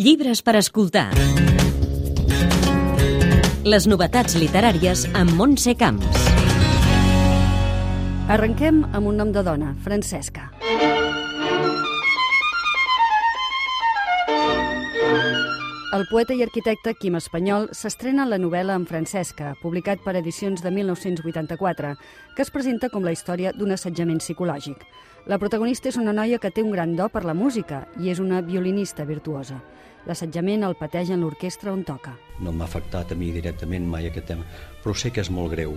Llibres per escoltar. Les novetats literàries amb Montse Camps. Arrenquem amb un nom de dona, Francesca. El poeta i arquitecte Quim Espanyol s'estrena en la novel·la en Francesca, publicat per edicions de 1984, que es presenta com la història d'un assetjament psicològic. La protagonista és una noia que té un gran do per la música i és una violinista virtuosa. L'assetjament el pateix en l'orquestra on toca. No m'ha afectat a mi directament mai aquest tema, però sé que és molt greu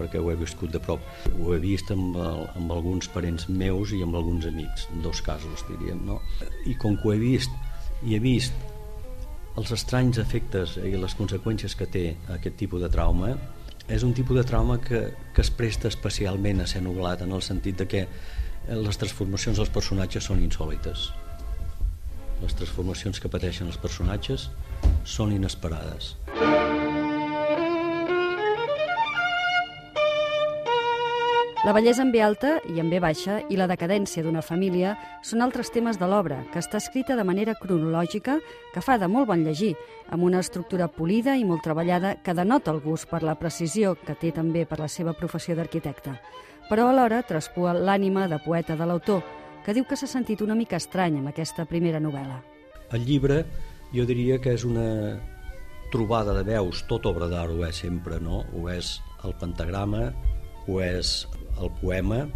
perquè ho he viscut de prop. Ho he vist amb, el, amb alguns parents meus i amb alguns amics, en dos casos, diríem, no? I com que ho he vist i he vist els estranys efectes i les conseqüències que té aquest tipus de trauma, és un tipus de trauma que, que es presta especialment a ser nublat en el sentit de que les transformacions dels personatges són insòlites. Les transformacions que pateixen els personatges són inesperades. La bellesa en B alta i en B baixa i la decadència d'una família són altres temes de l'obra, que està escrita de manera cronològica, que fa de molt bon llegir, amb una estructura polida i molt treballada que denota el gust per la precisió que té també per la seva professió d'arquitecte. Però alhora traspua l'ànima de poeta de l'autor, que diu que s'ha sentit una mica estrany amb aquesta primera novel·la. El llibre jo diria que és una trobada de veus, tot obra d'art ho és sempre, no? Ho és el pentagrama, ho és el poema,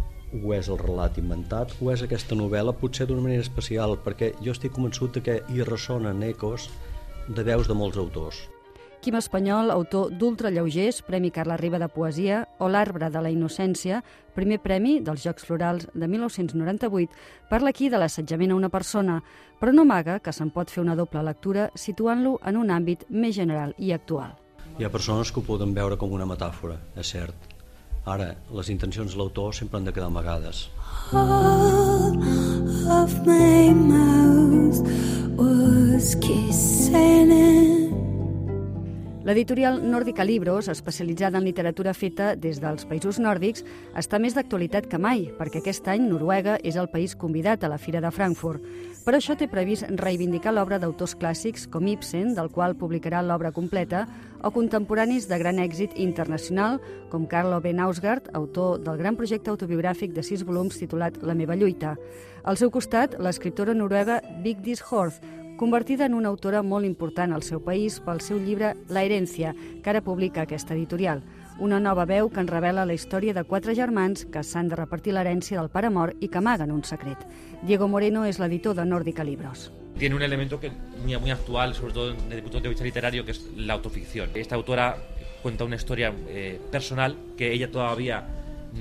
ho és el relat inventat, o és aquesta novel·la, potser d'una manera especial, perquè jo estic convençut que hi ressonen ecos de veus de molts autors. Quim Espanyol, autor d'Ultralleugers, Premi Carla Riba de Poesia, o L'Arbre de la Innocència, primer premi dels Jocs Florals de 1998, parla aquí de l'assetjament a una persona, però no amaga que se'n pot fer una doble lectura situant-lo en un àmbit més general i actual. Hi ha persones que ho poden veure com una metàfora, és cert, Ara, les intencions de l'autor sempre han de quedar amagades. All of my mouth was kissing L'editorial Nòrdica Libros, especialitzada en literatura feta des dels països nòrdics, està més d'actualitat que mai, perquè aquest any Noruega és el país convidat a la Fira de Frankfurt. Per això té previst reivindicar l'obra d'autors clàssics com Ibsen, del qual publicarà l'obra completa, o contemporanis de gran èxit internacional, com Carlo B. Nausgaard, autor del gran projecte autobiogràfic de sis volums titulat La meva lluita. Al seu costat, l'escriptora noruega Vigdis Horth, convertida en una autora molt important al seu país pel seu llibre La herència, que ara publica aquesta editorial. Una nova veu que en revela la història de quatre germans que s'han de repartir l'herència del pare mort i que amaguen un secret. Diego Moreno és l'editor de Nórdica Libros. Tiene un elemento que muy, muy actual, sobre todo desde el punto de vista literario, que es la autoficción. Esta autora cuenta una historia eh, personal que ella todavía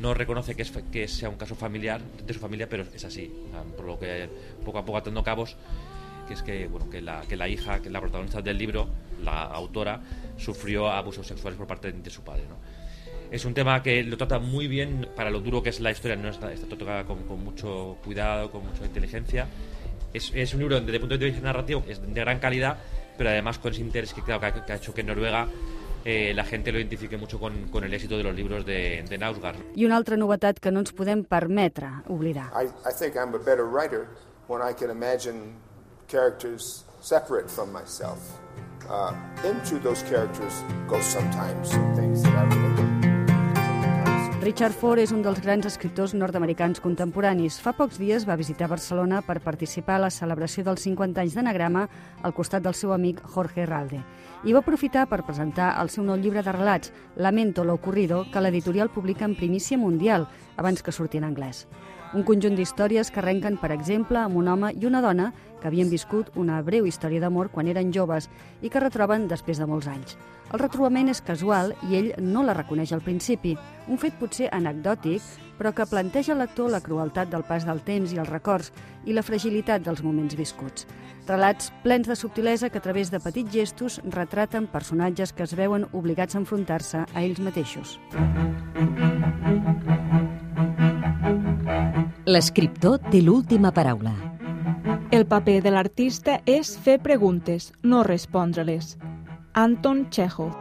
no reconoce que, es, que sea un caso familiar de su familia, pero es así. Por lo que poco a poco atando cabos que es que, bueno, que, la, que la hija, que la protagonista del libro, la autora, sufrió abusos sexuales por parte de, su padre. ¿no? Es un tema que lo trata muy bien, para lo duro que es la historia, no está, está tocada con, con, mucho cuidado, con mucha inteligencia. Es, es, un libro desde el punto de vista narrativo es de gran calidad, pero además con ese interés que, claro, que, ha, que ha hecho que en Noruega eh, la gente lo identifique mucho con, con el éxito de los libros de, de Nausgard. I una altra novetat que no ens podem permetre oblidar. I, I think I'm a better writer when I can imagine characters separate from myself. Uh, into those characters go sometimes things that I would Richard Ford és un dels grans escriptors nord-americans contemporanis. Fa pocs dies va visitar Barcelona per participar a la celebració dels 50 anys d'Anagrama al costat del seu amic Jorge Herralde. I va aprofitar per presentar el seu nou llibre de relats, Lamento lo ocurrido, que l'editorial publica en primícia mundial, abans que surti en anglès. Un conjunt d'històries que arrenquen, per exemple, amb un home i una dona que havien viscut una breu història d'amor quan eren joves i que retroben després de molts anys. El retrobament és casual i ell no la reconeix al principi, un fet potser anecdòtic, però que planteja al lector la crueltat del pas del temps i els records i la fragilitat dels moments viscuts. Relats plens de subtilesa que a través de petits gestos retraten personatges que es veuen obligats a enfrontar-se a ells mateixos. L'escriptor té l'última paraula. El paper de l'artista és fer preguntes, no respondre-les. Anton Chekhov.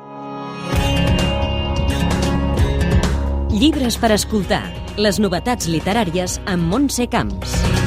Llibres per escoltar. Les novetats literàries amb Montse Camps.